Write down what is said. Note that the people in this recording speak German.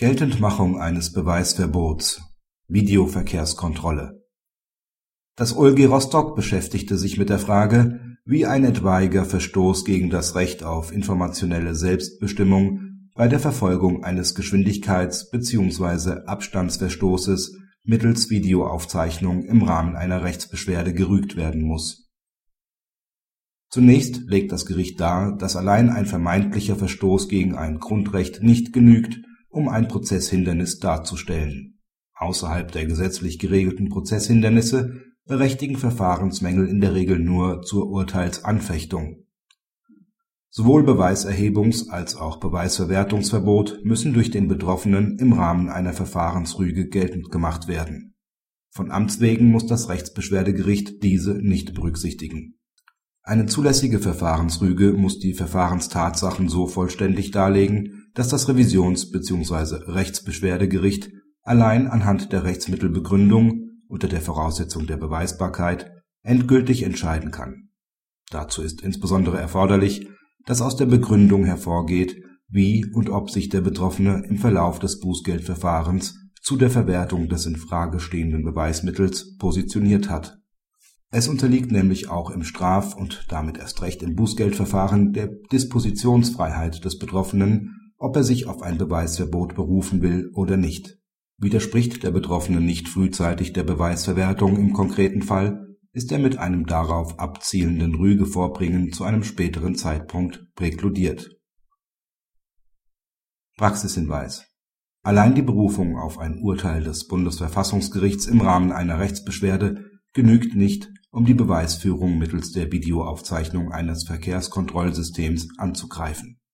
Geltendmachung eines Beweisverbots (Videoverkehrskontrolle) Das OLG Rostock beschäftigte sich mit der Frage, wie ein etwaiger Verstoß gegen das Recht auf informationelle Selbstbestimmung bei der Verfolgung eines Geschwindigkeits bzw. Abstandsverstoßes mittels Videoaufzeichnung im Rahmen einer Rechtsbeschwerde gerügt werden muss. Zunächst legt das Gericht dar, dass allein ein vermeintlicher Verstoß gegen ein Grundrecht nicht genügt um ein Prozesshindernis darzustellen. Außerhalb der gesetzlich geregelten Prozesshindernisse berechtigen Verfahrensmängel in der Regel nur zur Urteilsanfechtung. Sowohl Beweiserhebungs als auch Beweisverwertungsverbot müssen durch den Betroffenen im Rahmen einer Verfahrensrüge geltend gemacht werden. Von Amts wegen muss das Rechtsbeschwerdegericht diese nicht berücksichtigen. Eine zulässige Verfahrensrüge muss die Verfahrenstatsachen so vollständig darlegen dass das Revisions bzw. Rechtsbeschwerdegericht allein anhand der Rechtsmittelbegründung unter der Voraussetzung der Beweisbarkeit endgültig entscheiden kann. Dazu ist insbesondere erforderlich, dass aus der Begründung hervorgeht, wie und ob sich der Betroffene im Verlauf des Bußgeldverfahrens zu der Verwertung des in Frage stehenden Beweismittels positioniert hat. Es unterliegt nämlich auch im Straf und damit erst recht im Bußgeldverfahren der Dispositionsfreiheit des Betroffenen ob er sich auf ein Beweisverbot berufen will oder nicht. Widerspricht der Betroffene nicht frühzeitig der Beweisverwertung im konkreten Fall, ist er mit einem darauf abzielenden Rügevorbringen zu einem späteren Zeitpunkt präkludiert. Praxishinweis Allein die Berufung auf ein Urteil des Bundesverfassungsgerichts im Rahmen einer Rechtsbeschwerde genügt nicht, um die Beweisführung mittels der Videoaufzeichnung eines Verkehrskontrollsystems anzugreifen